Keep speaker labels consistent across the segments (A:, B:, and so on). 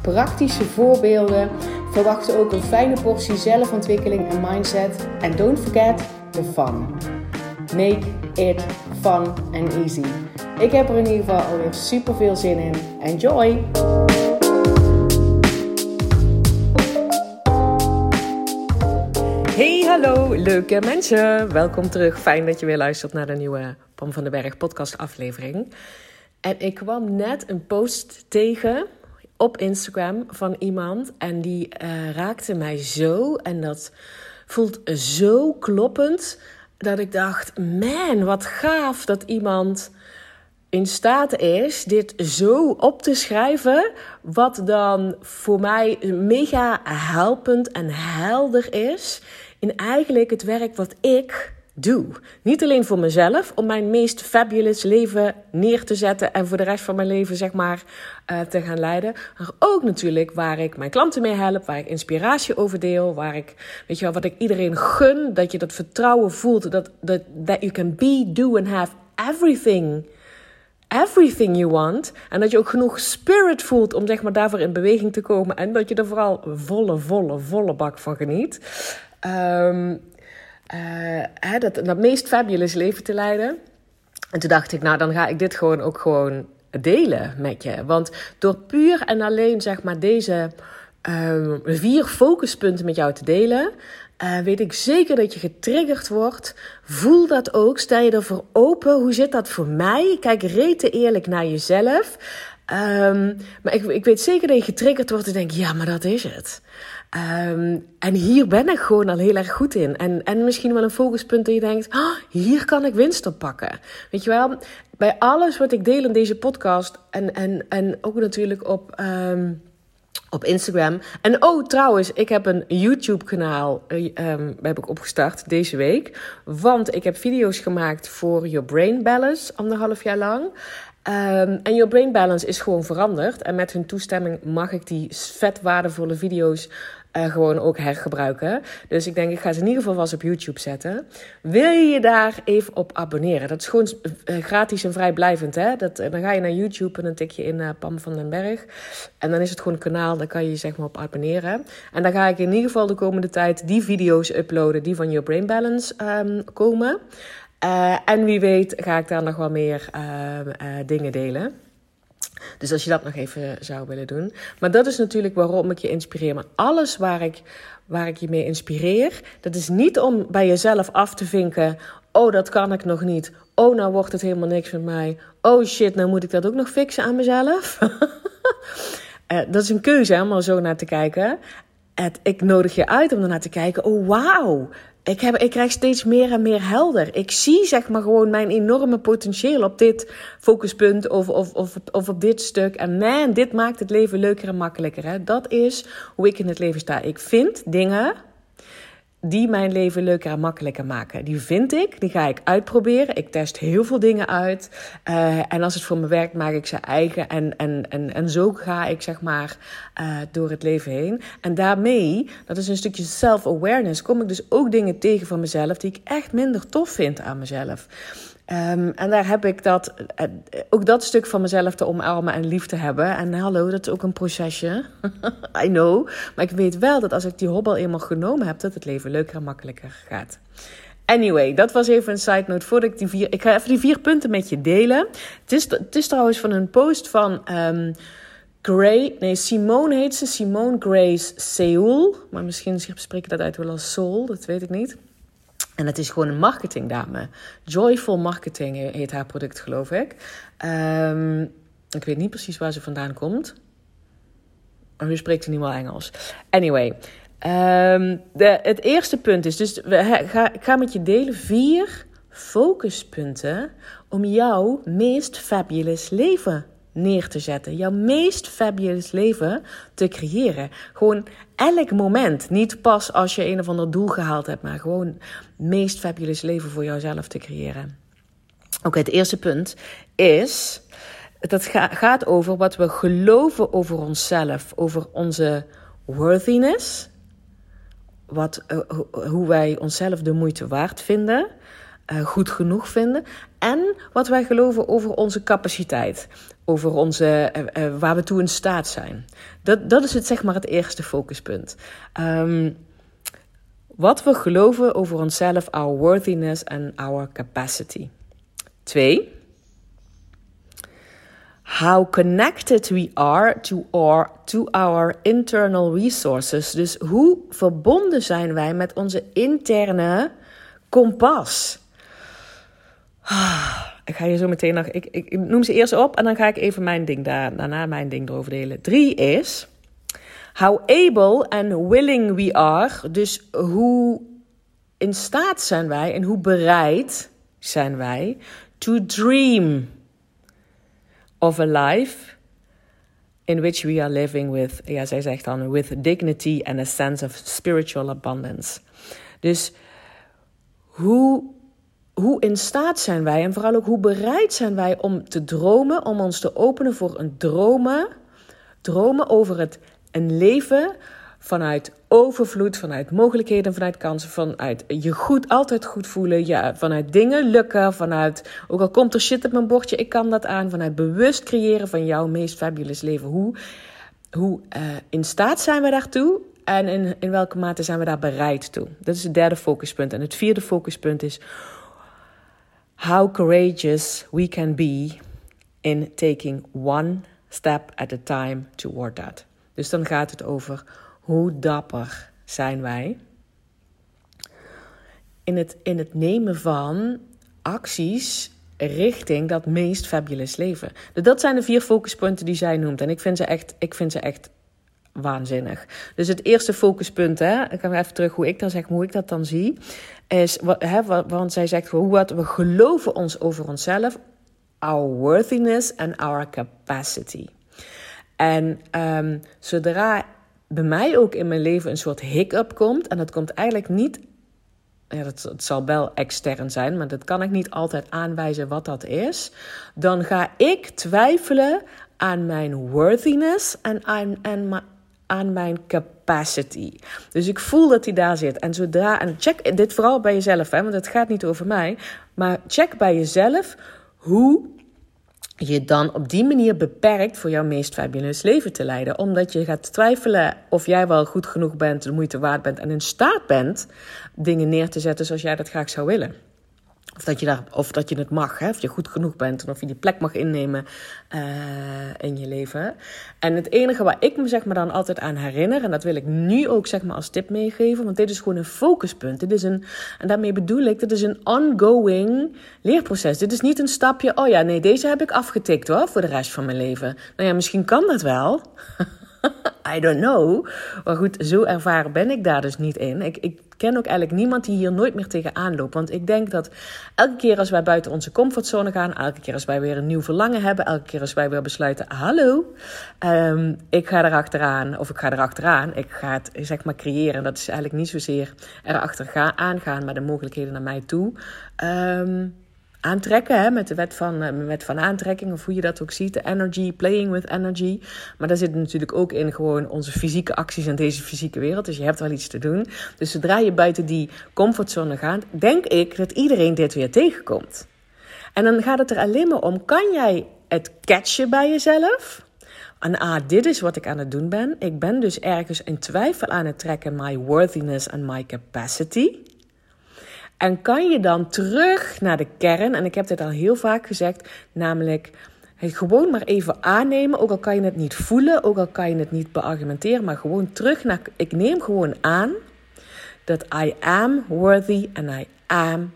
A: praktische voorbeelden. Verwacht ook een fijne portie zelfontwikkeling en mindset. En don't forget the fun. Make it fun and easy. Ik heb er in ieder geval alweer super veel zin in. Enjoy! Hey, hallo leuke mensen. Welkom terug. Fijn dat je weer luistert naar de nieuwe Pam van den Berg podcast aflevering. En ik kwam net een post tegen op Instagram van iemand en die uh, raakte mij zo en dat voelt zo kloppend dat ik dacht, man, wat gaaf dat iemand in staat is dit zo op te schrijven, wat dan voor mij mega helpend en helder is in eigenlijk het werk wat ik doe. Niet alleen voor mezelf, om mijn meest fabulous leven neer te zetten en voor de rest van mijn leven, zeg maar, uh, te gaan leiden. Maar ook natuurlijk waar ik mijn klanten mee help, waar ik inspiratie over deel, waar ik, weet je wel, wat ik iedereen gun, dat je dat vertrouwen voelt, dat that, that you can be, do and have everything. Everything you want. En dat je ook genoeg spirit voelt om zeg maar daarvoor in beweging te komen. En dat je er vooral volle, volle, volle bak van geniet. Um, uh, dat, dat meest fabulous leven te leiden. En toen dacht ik, nou dan ga ik dit gewoon ook gewoon delen met je. Want door puur en alleen zeg maar deze uh, vier focuspunten met jou te delen, uh, weet ik zeker dat je getriggerd wordt. Voel dat ook. Stel je ervoor open. Hoe zit dat voor mij? Kijk rete eerlijk naar jezelf. Um, maar ik, ik weet zeker dat je getriggerd wordt en denk, ja, maar dat is het. Um, en hier ben ik gewoon al heel erg goed in. En, en misschien wel een focuspunt dat je denkt, oh, hier kan ik winst op pakken. Weet je wel, bij alles wat ik deel in deze podcast en, en, en ook natuurlijk op... Um, op Instagram. En oh, trouwens, ik heb een YouTube-kanaal um, heb ik opgestart deze week. Want ik heb video's gemaakt voor Your Brain Balance, anderhalf jaar lang. En Your Brain Balance is gewoon veranderd. En met hun toestemming mag ik die vet waardevolle video's uh, gewoon ook hergebruiken. Dus ik denk, ik ga ze in ieder geval vast op YouTube zetten. Wil je je daar even op abonneren? Dat is gewoon uh, gratis en vrijblijvend. Hè? Dat, uh, dan ga je naar YouTube en dan tik je in Pam van den Berg. En dan is het gewoon een kanaal, daar kan je je zeg maar op abonneren. En dan ga ik in ieder geval de komende tijd die video's uploaden die van Your Brain Balance um, komen. en wie weet ga ik daar nog wel meer ehm, dingen delen. Dus als je dat nog even zou willen doen. Maar dat is natuurlijk waarom ik je inspireer. Maar alles waar ik, waar ik je mee inspireer, dat is niet om bij jezelf af te vinken. Oh, dat kan ik nog niet. Oh, nou wordt het helemaal niks met mij. Oh shit, nou moet ik dat ook nog fixen aan mezelf. uh, dat is een keuze hè, om zo naar te kijken. Ik nodig je uit om ernaar te kijken. Oh, wauw ik, heb, ik krijg steeds meer en meer helder. Ik zie zeg maar gewoon mijn enorme potentieel op dit focuspunt of, of, of, of op dit stuk. En man, dit maakt het leven leuker en makkelijker. Hè? Dat is hoe ik in het leven sta. Ik vind dingen die mijn leven leuker en makkelijker maken. Die vind ik, die ga ik uitproberen. Ik test heel veel dingen uit. Uh, en als het voor me werkt, maak ik ze eigen. En, en, en, en zo ga ik zeg maar uh, door het leven heen. En daarmee, dat is een stukje self-awareness, kom ik dus ook dingen tegen van mezelf die ik echt minder tof vind aan mezelf. Um, en daar heb ik dat, uh, ook dat stuk van mezelf te omarmen en lief te hebben. En hallo, dat is ook een procesje. I know. Maar ik weet wel dat als ik die hobbel eenmaal genomen heb, dat het leven leuker en makkelijker gaat. Anyway, dat was even een side note voordat ik die vier. Ik ga even die vier punten met je delen. Het is, het is trouwens van een post van. Um, Gray, nee, Simone heet ze. Simone Grace Seoul. Maar misschien spreek ik dat uit wel als Soul, dat weet ik niet. En het is gewoon een marketingdame. Joyful Marketing heet haar product, geloof ik. Um, ik weet niet precies waar ze vandaan komt. Maar nu spreekt ze niet wel Engels. Anyway, um, de, het eerste punt is dus... We, ik ga met je delen vier focuspunten... om jouw meest fabulous leven neer te zetten. Jouw meest fabulous leven te creëren. Gewoon elk moment. Niet pas als je een of ander doel gehaald hebt, maar gewoon meest fabulous leven voor jouzelf te creëren. Oké, het eerste punt is. Dat gaat over wat we geloven over onszelf, over onze worthiness. Wat, uh, hoe wij onszelf de moeite waard vinden. Uh, goed genoeg vinden. En wat wij geloven over onze capaciteit. Over onze, uh, waar we toe in staat zijn. Dat, dat is het, zeg maar het eerste focuspunt. Um, wat we geloven over onszelf, our worthiness en our capacity. Twee. How connected we are to our, to our internal resources. Dus hoe verbonden zijn wij met onze interne kompas? Ik ga je zo meteen nog. Ik, ik, noem ze eerst op en dan ga ik even mijn ding daar, daarna mijn ding erover delen. Drie is. How able and willing we are. Dus hoe in staat zijn wij en hoe bereid zijn wij to dream of a life in which we are living with, ja, zij zegt dan, with dignity and a sense of spiritual abundance. Dus hoe hoe in staat zijn wij en vooral ook hoe bereid zijn wij om te dromen, om ons te openen voor een dromen, dromen over het, een leven vanuit overvloed, vanuit mogelijkheden, vanuit kansen, vanuit je goed, altijd goed voelen, ja, vanuit dingen lukken, vanuit, ook al komt er shit op mijn bordje, ik kan dat aan, vanuit bewust creëren van jouw meest fabulous leven. Hoe, hoe uh, in staat zijn we daartoe en in, in welke mate zijn we daar bereid toe? Dat is het derde focuspunt. En het vierde focuspunt is how courageous we can be in taking one step at a time toward that. Dus dan gaat het over hoe dapper zijn wij in het, in het nemen van acties richting dat meest fabulous leven. Dus dat zijn de vier focuspunten die zij noemt. En ik vind ze echt, ik vind ze echt waanzinnig. Dus het eerste focuspunt, hè, ik ga even terug hoe ik dat zeg, hoe ik dat dan zie, is, hè, want zij zegt wat we geloven ons over onszelf, our worthiness and our capacity. En um, zodra bij mij ook in mijn leven een soort hiccup komt, en dat komt eigenlijk niet, ja, dat, zal wel extern zijn, maar dat kan ik niet altijd aanwijzen wat dat is, dan ga ik twijfelen aan mijn worthiness en aan, aan, aan mijn capacity. Dus ik voel dat hij daar zit. En zodra, en check dit vooral bij jezelf, hè, want het gaat niet over mij, maar check bij jezelf hoe je dan op die manier beperkt voor jouw meest fabulous leven te leiden. Omdat je gaat twijfelen of jij wel goed genoeg bent, de moeite waard bent en in staat bent dingen neer te zetten zoals jij dat graag zou willen. Of dat je, daar, of dat je het mag, hè? of je goed genoeg bent en of je die plek mag innemen uh, in je leven. En het enige waar ik me zeg maar, dan altijd aan herinner, en dat wil ik nu ook zeg maar, als tip meegeven, want dit is gewoon een focuspunt. Dit is een, en daarmee bedoel ik, dit is een ongoing leerproces. Dit is niet een stapje, oh ja, nee, deze heb ik afgetikt hoor, voor de rest van mijn leven. Nou ja, misschien kan dat wel. I don't know. Maar goed, zo ervaren ben ik daar dus niet in. Ik, ik ken ook eigenlijk niemand die hier nooit meer tegenaan loopt. Want ik denk dat elke keer als wij buiten onze comfortzone gaan, elke keer als wij weer een nieuw verlangen hebben, elke keer als wij weer besluiten: hallo, um, ik ga erachteraan, of ik ga erachteraan, ik ga het zeg maar creëren. Dat is eigenlijk niet zozeer erachter gaan, aangaan, maar de mogelijkheden naar mij toe. Um, aantrekken, hè, met de wet van, uh, wet van aantrekking, of hoe je dat ook ziet, de energy, playing with energy. Maar daar zit natuurlijk ook in gewoon onze fysieke acties in deze fysieke wereld. Dus je hebt wel iets te doen. Dus zodra je buiten die comfortzone gaat, denk ik dat iedereen dit weer tegenkomt. En dan gaat het er alleen maar om, kan jij het catchen bij jezelf? En ah, dit is wat ik aan het doen ben. Ik ben dus ergens in twijfel aan het trekken, my worthiness and my capacity. En kan je dan terug naar de kern, en ik heb dit al heel vaak gezegd, namelijk gewoon maar even aannemen, ook al kan je het niet voelen, ook al kan je het niet beargumenteren, maar gewoon terug naar, ik neem gewoon aan dat I am worthy and I am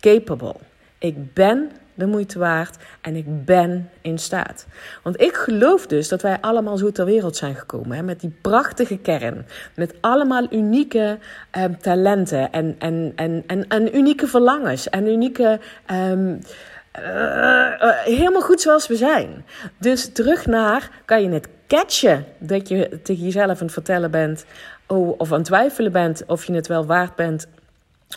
A: capable. Ik ben de moeite waard en ik ben in staat. Want ik geloof dus dat wij allemaal zo ter wereld zijn gekomen. Hè, met die prachtige kern. Met allemaal unieke ehm, talenten en, en, en, en, unieke verlangens. En unieke. Um, helemaal goed zoals we zijn. Dus terug naar, kan je het catchen dat je tegen jezelf aan het vertellen bent, oh, of aan het twijfelen bent of je het wel waard bent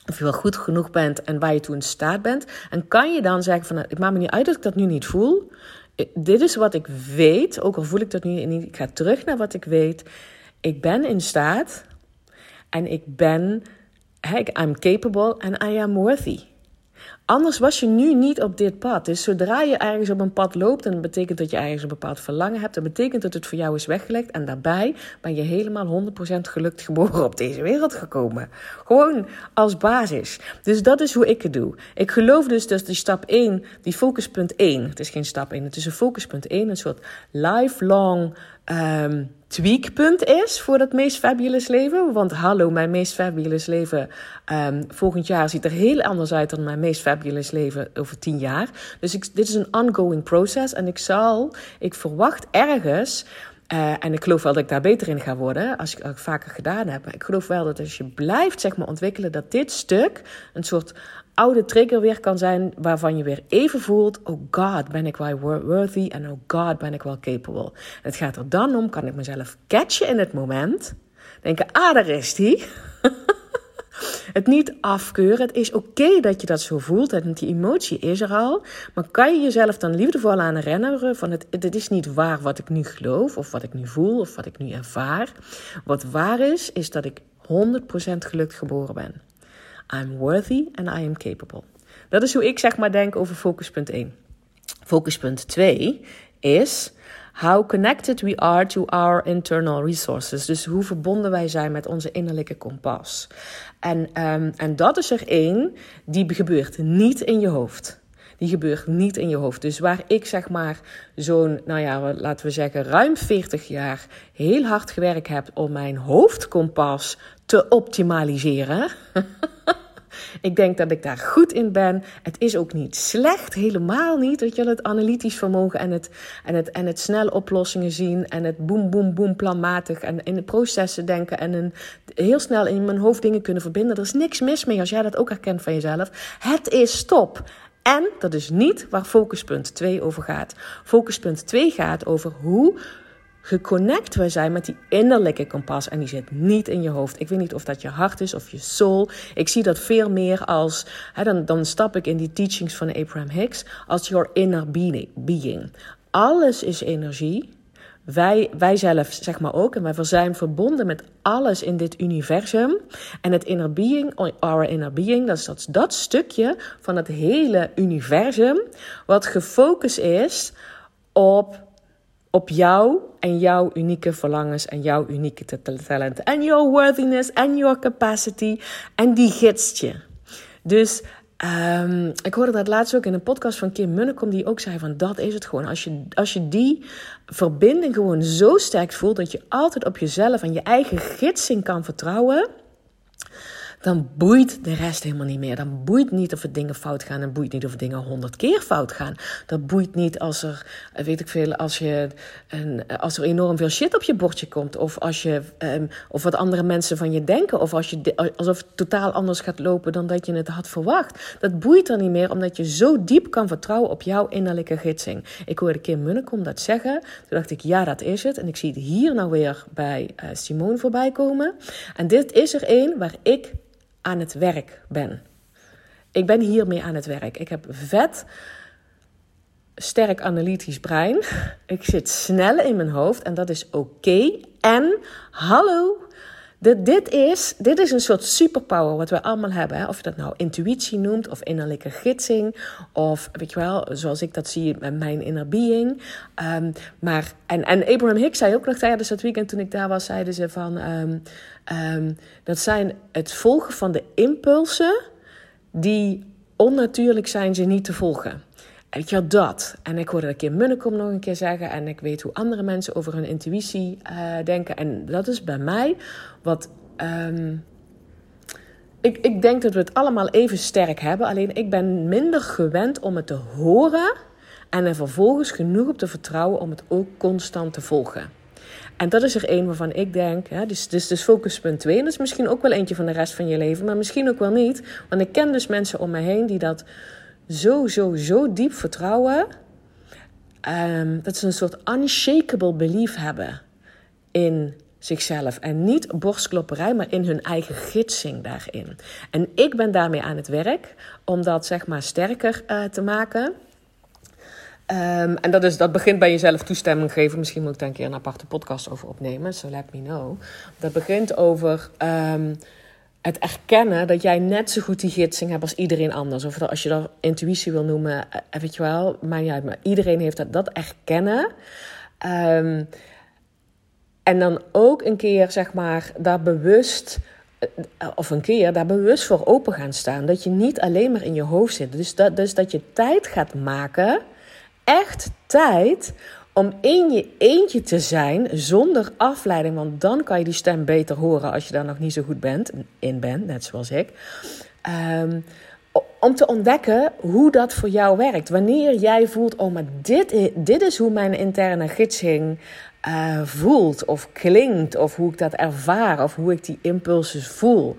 A: of je wel goed genoeg bent en waar je toe in staat bent. En kan je dan zeggen van, het maakt me niet uit dat ik dat nu niet voel. Dit is wat ik weet, ook al voel ik dat nu niet. Ik ga terug naar wat ik weet. Ik ben in staat en ik ben, I'm capable and I am worthy. Anders was je nu niet op dit pad. Dus zodra je ergens op een pad loopt, dan betekent dat je ergens een bepaald verlangen hebt. Dat betekent dat het voor jou is weggelegd. En daarbij ben je helemaal 100% gelukt geboren op deze wereld gekomen. Gewoon als basis. Dus dat is hoe ik het doe. Ik geloof dus dat die stap 1, die focuspunt 1, het is geen stap 1, het is een focuspunt 1, een soort lifelong um, tweakpunt is voor dat meest fabulous leven. Want hallo, mijn meest fabulous leven um, volgend jaar ziet er heel anders uit dan mijn meest fabulous leven over tien jaar. Dus ik, dit is een ongoing process en ik zal, ik verwacht ergens. Uh, en ik geloof wel dat ik daar beter in ga worden als ik het vaker gedaan heb. Ik geloof wel dat als je blijft zeg maar, ontwikkelen, dat dit stuk een soort oude trigger weer kan zijn waarvan je weer even voelt: oh God, ben ik wel worthy en oh God, ben ik wel capable. Het gaat er dan om: kan ik mezelf catchen in het moment? Denken: ah, daar is die. het niet afkeuren. Het is oké dat je dat zo voelt. En die emotie is er al. Maar kan je jezelf dan liefdevol aan herinneren van het, het is niet waar wat ik nu geloof. Of wat ik nu voel. Of wat ik nu ervaar. Wat waar is, is dat ik 100% gelukt geboren ben. I'm worthy and I am capable. Dat is hoe ik zeg maar denk over focuspunt 1. Focuspunt 2 is how connected we are to our internal resources. Dus hoe verbonden wij zijn met onze innerlijke kompas. En, um, en dat is er één die gebeurt niet in je hoofd. Die gebeurt niet in je hoofd. Dus waar ik zeg maar zo'n, nou ja, laten we zeggen, ruim 40 jaar heel hard gewerkt heb om mijn hoofdkompas te optimaliseren. Ik denk dat ik daar goed in ben. Het is ook niet slecht, helemaal niet. Weet je, het analytisch vermogen en het, en het, en het snel oplossingen zien en het boem, boem, boem planmatig en in de processen denken en een, heel snel in mijn hoofd dingen kunnen verbinden. Er is niks mis mee als jij dat ook herkent van jezelf. Het is stop. En dat is niet waar focuspunt 2 over gaat. Focuspunt 2 gaat over hoe geconnect we zijn met die innerlijke kompas. En die zit niet in je hoofd. Ik weet niet of dat je hart is of je soul. Ik zie dat veel meer als, hè, dan, dan stap ik in die teachings van Abraham Hicks, als your inner being. Alles is energie. Wij, wij zelf, zeg maar ook, en wij zijn verbonden met alles in dit universum. En het inner being, our inner being, dat is dat, dat stukje van het hele universum, wat gefocust is op op jou en jouw unieke verlangens en jouw unieke talenten. En your worthiness en your capacity. En die gidst je. Dus um, ik hoorde dat laatst ook in een podcast van Kim Munnekom, die ook zei van dat is het gewoon. Als je, als je die verbinding gewoon zo sterk voelt, dat je altijd op jezelf en je eigen gidsing kan vertrouwen dan boeit de rest helemaal niet meer. Dan boeit niet of er dingen fout gaan. Dan boeit niet of dingen honderd keer fout gaan. Dat boeit niet als er, eh, weet ik veel, als, je een, eh, als er enorm veel shit op je bordje komt. Of, als je, um, of wat andere mensen van je denken. Of als je, alsof het totaal anders gaat lopen dan dat je het had verwacht. Dat boeit dan niet meer, omdat je zo diep kan vertrouwen op jouw innerlijke gidsing. Ik hoorde Kim Munnekom dat zeggen. Toen dacht ik, ja, dat is het. En ik zie het hier nou weer bij uh, Simone voorbij komen. En dit is er één waar ik aan het werk ben. Ik ben hiermee aan het werk. Ik heb vet sterk analytisch brein. Ik zit snel in mijn hoofd en dat is oké. En hallo, dit, is, dit is een soort superpower wat we allemaal hebben. Hè? Of je dat nou intuïtie noemt, of innerlijke gidsing, of weet je wel, zoals ik dat zie met mijn inner being. Um, maar, en, en Abraham Hicks zei ook nog tijdens dat weekend toen ik daar was, zeiden ze van, um, um, dat zijn het volgen van de impulsen die onnatuurlijk zijn ze niet te volgen. Weet je dat? En ik hoorde dat keer Munnekom nog een keer zeggen. En ik weet hoe andere mensen over hun intuïtie uh, denken. En dat is bij mij wat. Um, ik, ik denk dat we het allemaal even sterk hebben. Alleen ik ben minder gewend om het te horen. En er vervolgens genoeg op te vertrouwen om het ook constant te volgen. En dat is er één waarvan ik denk, hè, dus, dus, dus focuspunt 2. En dat is misschien ook wel eentje van de rest van je leven, maar misschien ook wel niet. Want ik ken dus mensen om me heen die dat zo, zo, zo diep vertrouwen. Ehm, dat ze een soort unshakable belief hebben in zichzelf. En niet borstklopperij, maar in hun eigen gidsing daarin. En ik ben daarmee aan het werk om dat zeg maar sterker uh, te maken. Um, en dat, is, dat begint bij jezelf toestemming geven. Misschien moet ik daar een keer een aparte podcast over opnemen. So let me know. Dat begint over um, het erkennen dat jij net zo goed die gidsing hebt als iedereen anders. Of als je dat intuïtie wil noemen, eh, weet je wel. Maar ja, maar iedereen heeft dat, dat erkennen. Um, en dan ook een keer, zeg maar, daar bewust, eh, of een keer daar bewust voor open gaan staan. Dat je niet alleen maar in je hoofd zit. Dus dat, dus dat je tijd gaat maken, echt tijd, om in je eentje te zijn zonder afleiding. Want dan kan je die stem beter horen als je daar nog niet zo goed bent, in bent, net zoals ik. Um, om te ontdekken hoe dat voor jou werkt. Wanneer jij voelt, oh, maar dit, dit is hoe mijn interne gidsing uh, voelt of klinkt, of hoe ik dat ervaar, of hoe ik die impulsen voel.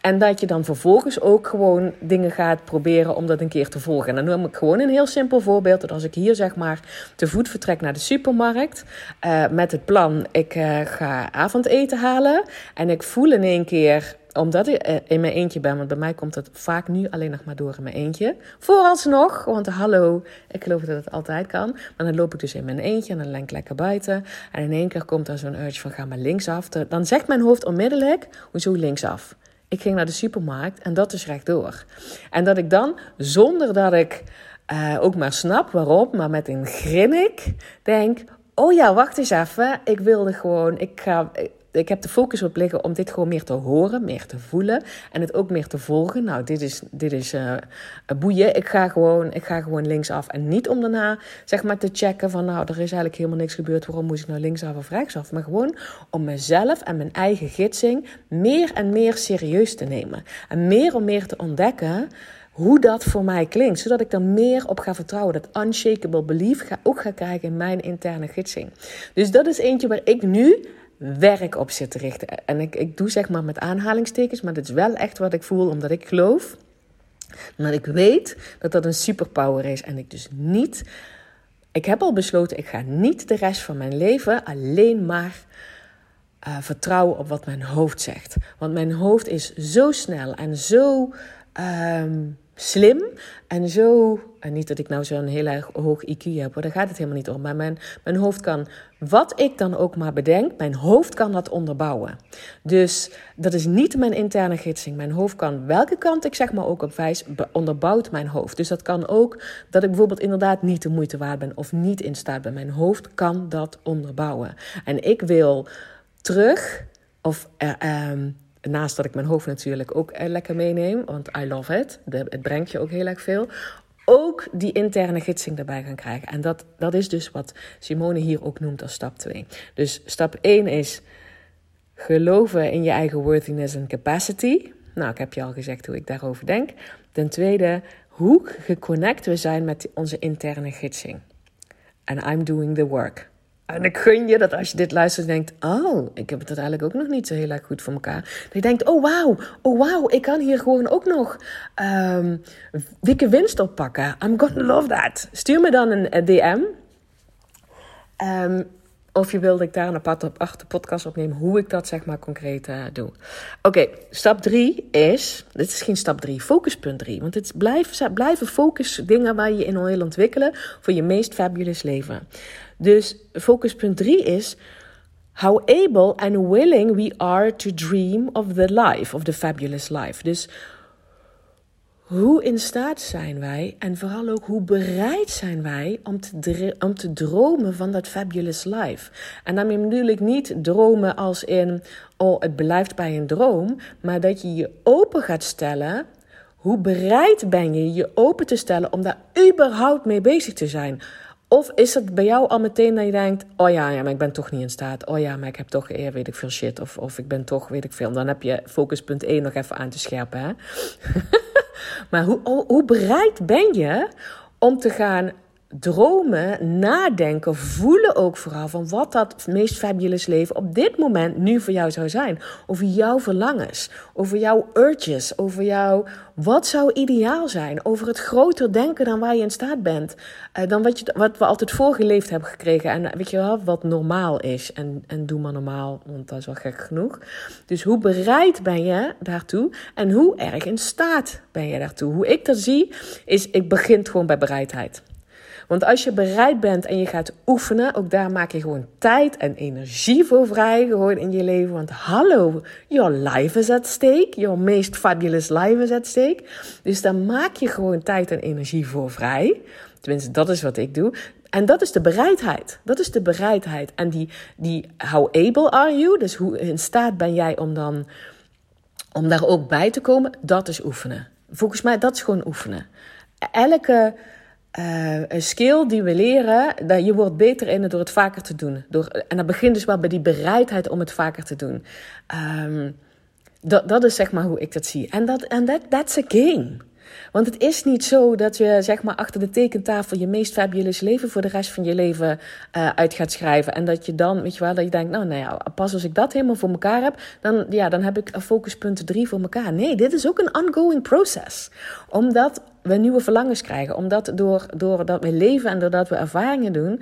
A: En dat je dan vervolgens ook gewoon dingen gaat proberen om dat een keer te volgen. En dan noem ik gewoon een heel simpel voorbeeld. Dat als ik hier zeg maar te voet vertrek naar de supermarkt. Uh, met het plan, ik uh, ga avondeten halen. En ik voel in één keer omdat ik eh, in mijn eentje ben, want bij mij komt het vaak nu alleen nog maar door in mijn eentje. Vooralsnog, want hallo, ik geloof dat het altijd kan. Maar dan loop ik dus in mijn eentje en dan lenk ik lekker buiten. En in één keer komt er zo'n urge van ga maar linksaf. Dan zegt mijn hoofd onmiddellijk, hoezo linksaf? Ik ging naar de supermarkt en dat is rechtdoor. En dat ik dan, zonder dat ik uh, ook maar snap waarom, maar met een grinnik denk... Oh ja, wacht eens even. Ik wilde gewoon, ik ga, ik heb de focus op liggen om dit gewoon meer te horen, meer te voelen en het ook meer te volgen. Nou, dit is, dit is uh, boeien. Ik ga, gewoon, ik ga gewoon linksaf. En niet om daarna zeg maar te checken van nou, er is eigenlijk helemaal niks gebeurd. Waarom moest ik nou linksaf of rechtsaf? Maar gewoon om mezelf en mijn eigen gidsing meer en meer serieus te nemen. En meer en meer te ontdekken hoe dat voor mij klinkt. Zodat ik er meer op ga vertrouwen. Dat unshakable belief ga, ook ga krijgen in mijn interne gidsing. Dus dat is eentje waar ik nu werk op zit te richten. En ik, ik doe zeg maar met aanhalingstekens, maar dit is wel echt wat ik voel, omdat ik geloof. Omdat ik weet dat dat een superpower is. En ik dus niet. Ik heb al besloten, ik ga niet de rest van mijn leven alleen maar uh, vertrouwen op wat mijn hoofd zegt. Want mijn hoofd is zo snel en zo. Um, slim en zo. En niet dat ik nou zo'n heel erg hoog IQ heb, daar gaat het helemaal niet om. Maar mijn, mijn hoofd kan, wat ik dan ook maar bedenk, mijn hoofd kan dat onderbouwen. Dus dat is niet mijn interne gidsing. Mijn hoofd kan, welke kant ik zeg maar ook op wijs, onderbouwt mijn hoofd. Dus dat kan ook dat ik bijvoorbeeld inderdaad niet de moeite waard ben of niet in staat ben. Mijn hoofd kan dat onderbouwen. En ik wil terug, of. Uh, Naast dat ik mijn hoofd natuurlijk ook eh, lekker meeneem, want I love it. het brengt je ook heel erg veel. Ook die interne gidsing erbij gaan krijgen. En dat, dat is dus wat Simone hier ook noemt als stap 2. Dus stap 1 is geloven in je eigen worthiness en capacity. Nou, ik heb je al gezegd hoe ik daarover denk. Ten tweede, hoe geconnect we zijn met onze interne gidsing. And I'm doing the work. En ik gun je dat als je dit luistert en denkt... oh, ik heb het eigenlijk ook nog niet zo heel erg goed voor elkaar. Dat je denkt, oh wauw, oh wauw, ik kan hier gewoon ook nog um, dikke winst oppakken. I'm gonna love that. Stuur me dan een, DM. Um, ehm, of je wilde ik daar een aparte, podcast opnemen hoe ik dat zeg maar concreet uh, doe. Oké, stap 3 is, dit is geen stap 3, focuspunt 3. Want het blijven focus dingen waar je in wil ontwikkelen voor je meest fabulous leven. Dus focuspunt 3 is how able and willing we are to dream of the life, of the fabulous life. Dus hoe in staat zijn wij en vooral ook hoe bereid zijn wij om te, om te dromen van dat fabulous life. En daarmee bedoel ik niet dromen als in, oh het blijft bij een droom, maar dat je je open gaat stellen. Hoe bereid ben je je open te stellen om daar überhaupt mee bezig te zijn? Of is het bij jou al meteen dat je denkt: oh ja, ja, maar ik ben toch niet in staat. Oh ja, maar ik heb toch eer, weet ik veel shit. Of, of ik ben toch, weet ik veel. Dan heb je focuspunt 1 nog even aan te scherpen. Hè? maar hoe, hoe bereid ben je om te gaan dromen, nadenken, voelen ook vooral van wat dat meest fabulous leven op dit moment nu voor jou zou zijn. Over jouw verlangens, over jouw urges, over jouw wat zou ideaal zijn, over het groter denken dan waar je in staat bent, uh, dan wat, je, wat we altijd voorgeleefd hebben gekregen en weet je wel, wat normaal is. En, en doe maar normaal, want dat is wel gek genoeg. Dus hoe bereid ben je daartoe en hoe erg in staat ben je daartoe? Hoe ik dat zie, is ik begin gewoon bij bereidheid. Want als je bereid bent en je gaat oefenen, ook daar maak je gewoon tijd en energie voor vrij. Gewoon in je leven. Want hallo, your life is at stake. Your meest fabulous life is at stake. Dus daar maak je gewoon tijd en energie voor vrij. Tenminste, dat is wat ik doe. En dat is de bereidheid. Dat is de bereidheid. En die, die how able are you? Dus hoe in staat ben jij om dan om daar ook bij te komen? Dat is oefenen. Volgens mij, dat is gewoon oefenen. Elke uh, een skill die we leren, dat je wordt beter in het door het vaker te doen. Door, en dat begint dus wel bij die bereidheid om het vaker te doen. Um, dat, dat is zeg maar hoe ik dat zie. En dat, that, that's a game. Want het is niet zo dat je zeg maar achter de tekentafel je meest fabulous leven voor de rest van je leven uh, uit gaat schrijven. En dat je dan, weet je wel, dat je denkt, nou, nou ja, pas als ik dat helemaal voor elkaar heb, dan, ja, dan heb ik focuspunt drie voor elkaar. Nee, dit is ook een ongoing process. Omdat we nieuwe verlangens krijgen. Omdat door, doordat we leven en doordat we ervaringen doen,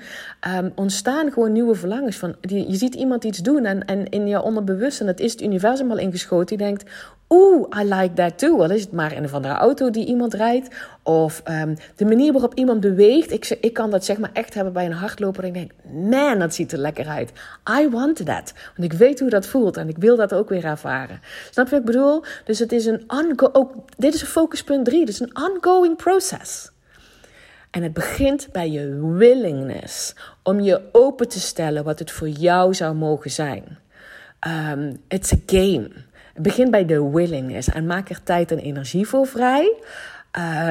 A: um, ontstaan gewoon nieuwe verlangens. Van, je, je ziet iemand iets doen en, en in je onderbewust, en het is het universum al ingeschoten, die denkt, Oeh, I like that too. Al is het maar in een of andere auto die iemand rijdt. Of um, de manier waarop iemand beweegt. Ik, ik kan dat zeg maar echt hebben bij een hardloper. En ik denk, man, dat ziet er lekker uit. I want that. Want ik weet hoe dat voelt. En ik wil dat ook weer ervaren. Snap je wat ik bedoel? Dus het is een ongoing... Dit is een focuspunt 3. Dit is een ongoing process. En het begint bij je willingness. Om je open te stellen wat het voor jou zou mogen zijn. Um, it's a game. Begin bij de willingness en maak er tijd en energie voor vrij.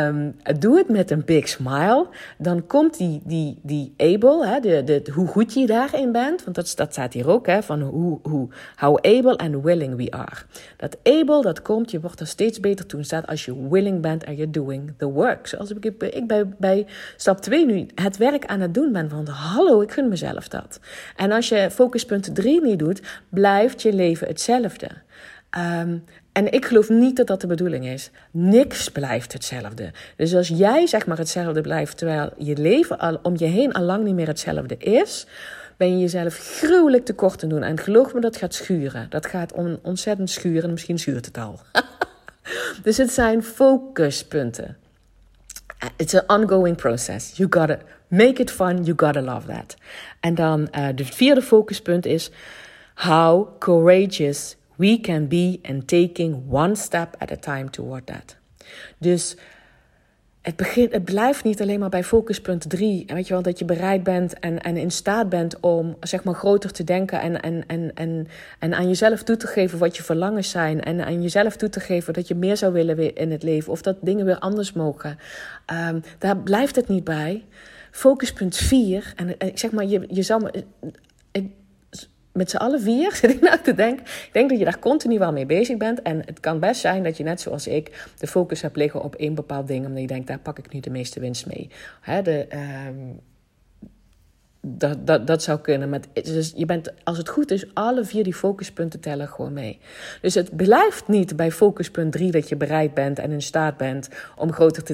A: Um, doe het met een big smile. Dan komt die, die, die able, hè, de, de, hoe goed je daarin bent. Want dat, dat staat hier ook, hè, van hoe, hoe, how able and willing we are. Dat able, dat komt, je wordt er steeds beter toe staat als je willing bent en you're doing the work. Zoals ik, ik bij, bij stap 2 nu het werk aan het doen ben van hallo, ik gun mezelf dat. En als je focuspunt 3 niet doet, blijft je leven hetzelfde. Um, en ik geloof niet dat dat de bedoeling is. Niks blijft hetzelfde. Dus als jij zeg maar hetzelfde blijft, terwijl je leven al om je heen al lang niet meer hetzelfde is, ben je jezelf gruwelijk tekort te doen. En geloof me, dat gaat schuren. Dat gaat on ontzettend schuren. Misschien schuurt het al. dus het zijn focuspunten. It's an ongoing process. You gotta make it fun. You gotta love that. En dan uh, de vierde focuspunt is how courageous we can be and taking one step at a time toward that. Dus het, begint, het blijft niet alleen maar bij focuspunt 3. Weet je wel, dat je bereid bent en, en in staat bent om zeg maar groter te denken en, en, en, en, en aan jezelf toe te geven wat je verlangens zijn. En aan jezelf toe te geven dat je meer zou willen in het leven of dat dingen weer anders mogen. Um, daar blijft het niet bij. Focuspunt 4, en ik zeg maar, je, je zal met z'n allen vier zit ik nou te denken. Ik denk dat je daar continu wel mee bezig bent. En het kan best zijn dat je net zoals ik de focus hebt liggen op één bepaald ding. Omdat je denkt, daar pak ik nu de meeste winst mee. Hè, de, um, dat, dat, dat zou kunnen. Maar dus je bent, als het goed is, alle vier die focuspunten tellen gewoon mee. Dus het blijft niet bij focuspunt 3 dat je bereid bent en in staat bent om groter te,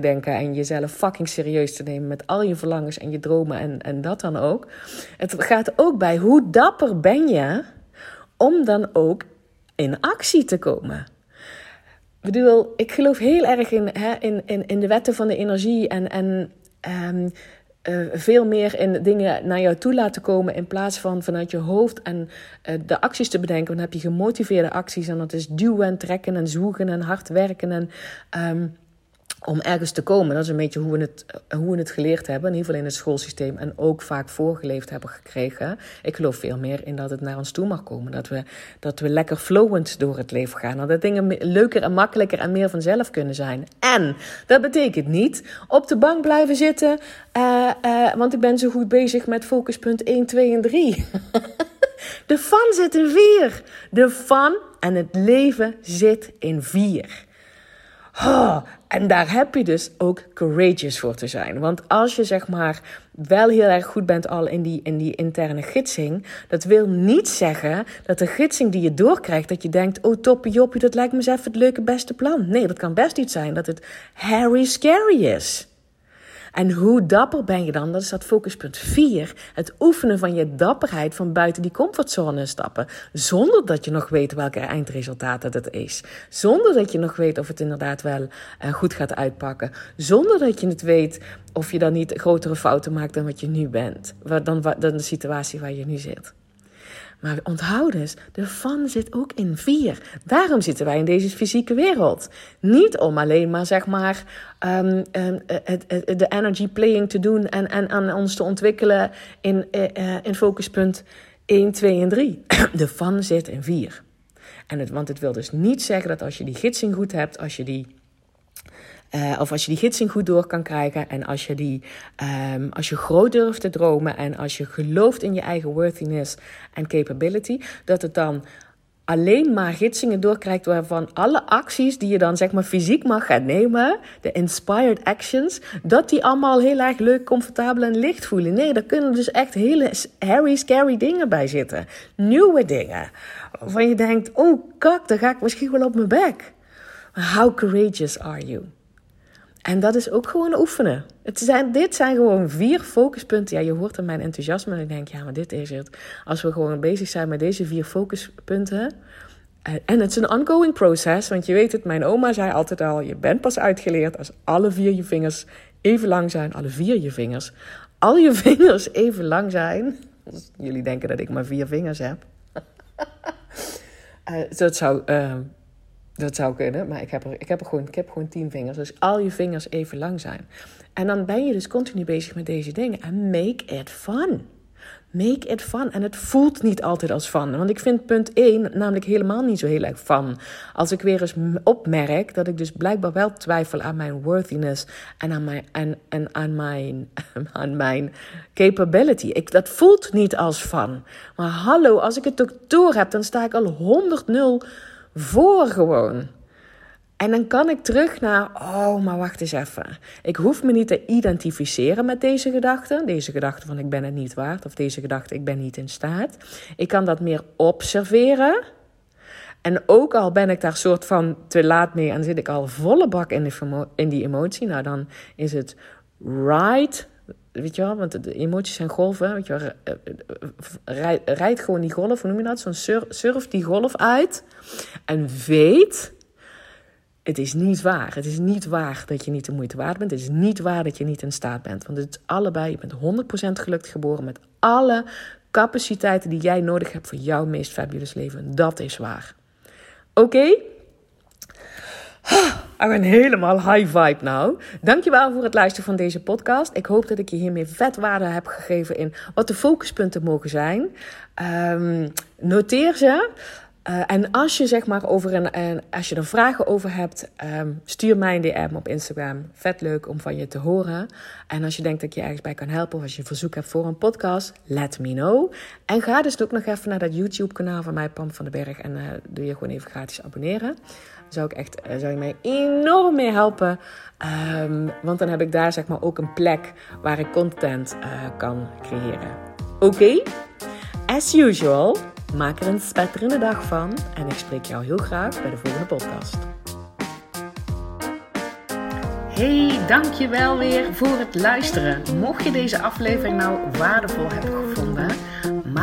A: denken en jezelf fucking serieus te nemen met al je verlangens en je dromen en, en dat dan ook. Het gaat ook bij hoe dapper ben je om dan ook in actie te komen. Ik bedoel, ik geloof heel erg in, hè, in, in, in de wetten van de energie en, en um, uh, veel meer in dingen naar jou toe laten komen in plaats van vanuit je hoofd en uh, de acties te bedenken. Dan heb je gemotiveerde acties en dat is duwen, trekken en zwoegen en hard werken en um, om ergens te komen. Dat is een beetje hoe we, het, hoe we het geleerd hebben, in ieder geval in het schoolsysteem, en ook vaak voorgeleefd hebben gekregen. Ik geloof veel meer in dat het naar ons toe mag komen. Dat we, dat we lekker flowend door het leven gaan. dat dingen leuker en makkelijker en meer vanzelf kunnen zijn. En dat betekent niet op de bank blijven zitten, uh, uh, want ik ben zo goed bezig met focuspunt 1, 2 en 3. de fun zit in 4. De fun en het leven zit in 4. Oh, en daar heb je dus ook courageous voor te zijn. Want als je zeg maar wel heel erg goed bent al in die, in die interne gidsing, dat wil niet zeggen dat de gidsing die je doorkrijgt, dat je denkt, oh toppie joppie, dat lijkt me eens even het leuke beste plan. Nee, dat kan best niet zijn dat het Harry scary is. En hoe dapper ben je dan? Dat is dat focuspunt 4. Het oefenen van je dapperheid van buiten die comfortzone stappen. Zonder dat je nog weet welke eindresultaat het is. Zonder dat je nog weet of het inderdaad wel uh, goed gaat uitpakken. Zonder dat je het weet of je dan niet grotere fouten maakt dan wat je nu bent. Dan, dan de situatie waar je nu zit. Maar onthoud dus, de fun zit ook in vier. Daarom zitten wij in deze fysieke wereld. Niet om alleen maar, zeg maar, um, um, de energy playing te doen en, en aan ons te ontwikkelen in, uh, in focuspunt 1, 2 en 3. De fun zit in vier. En het, want het wil dus niet zeggen dat als je die gidsing goed hebt, als je die uh, of als je die gidsing goed door kan krijgen en als je, die, um, als je groot durft te dromen en als je gelooft in je eigen worthiness en capability, dat het dan alleen maar gidsingen doorkrijgt waarvan alle acties die je dan zeg maar fysiek mag gaan nemen, de inspired actions, dat die allemaal heel erg leuk, comfortabel en licht voelen. Nee, daar kunnen dus echt hele hairy, scary dingen bij zitten. Nieuwe dingen. Waarvan je denkt, oh kak, dan ga ik misschien wel op mijn bek. How courageous are you? En dat is ook gewoon oefenen. Het zijn, dit zijn gewoon vier focuspunten. Ja, je hoort aan mijn enthousiasme en ik denk, ja, maar dit is het. Als we gewoon bezig zijn met deze vier focuspunten. Eh, en het is een ongoing proces, want je weet het, mijn oma zei altijd al: je bent pas uitgeleerd als alle vier je vingers even lang zijn. Alle vier je vingers. Al je vingers even lang zijn. Dus jullie denken dat ik maar vier vingers heb. uh, dat zou. Uh, dat zou kunnen, maar ik heb, er, ik, heb er gewoon, ik heb gewoon tien vingers. Dus al je vingers even lang zijn. En dan ben je dus continu bezig met deze dingen. En make it fun. Make it fun. En het voelt niet altijd als fun. Want ik vind punt 1 namelijk helemaal niet zo heel erg fun. Als ik weer eens opmerk dat ik dus blijkbaar wel twijfel aan mijn worthiness en aan mijn, en, en aan mijn, aan mijn capability. Ik, dat voelt niet als fun. Maar hallo, als ik het ook door heb, dan sta ik al 100 0 voor gewoon. En dan kan ik terug naar, oh, maar wacht eens even. Ik hoef me niet te identificeren met deze gedachte. Deze gedachte van ik ben het niet waard. Of deze gedachte ik ben niet in staat. Ik kan dat meer observeren. En ook al ben ik daar soort van te laat mee en zit ik al volle bak in, de, in die emotie. Nou, dan is het right weet je wel, want de emoties zijn golven. Weet je wel, eh, eh, rijd, rijd gewoon die golf, hoe noem je dat? Zo'n surf, die golf uit. En weet, het is niet waar. Het is niet waar dat je niet de moeite waard bent. Het is niet waar dat je niet in staat bent. Want het is allebei, je bent 100% gelukkig geboren met alle capaciteiten die jij nodig hebt voor jouw meest fabulous leven. Dat is waar. Oké? Ik ben helemaal high vibe nou. Dankjewel voor het luisteren van deze podcast. Ik hoop dat ik je hiermee vet waarde heb gegeven in wat de focuspunten mogen zijn. Um, noteer ze. Uh, en als je zeg maar over een, en als je er vragen over hebt, um, stuur mij een DM op Instagram. Vet leuk om van je te horen. En als je denkt dat ik je ergens bij kan helpen of als je een verzoek hebt voor een podcast, let me know. En ga dus ook nog even naar dat YouTube kanaal van mij, Pam van den Berg. En uh, doe je gewoon even gratis abonneren zou, ik echt, eh, zou mij enorm mee helpen. Um, want dan heb ik daar zeg maar ook een plek waar ik content uh, kan creëren. Oké? As usual, maak er een spetterende dag van. En ik spreek jou heel graag bij de volgende podcast. Hey, dankjewel weer voor het luisteren. Mocht je deze aflevering nou waardevol hebben gevonden,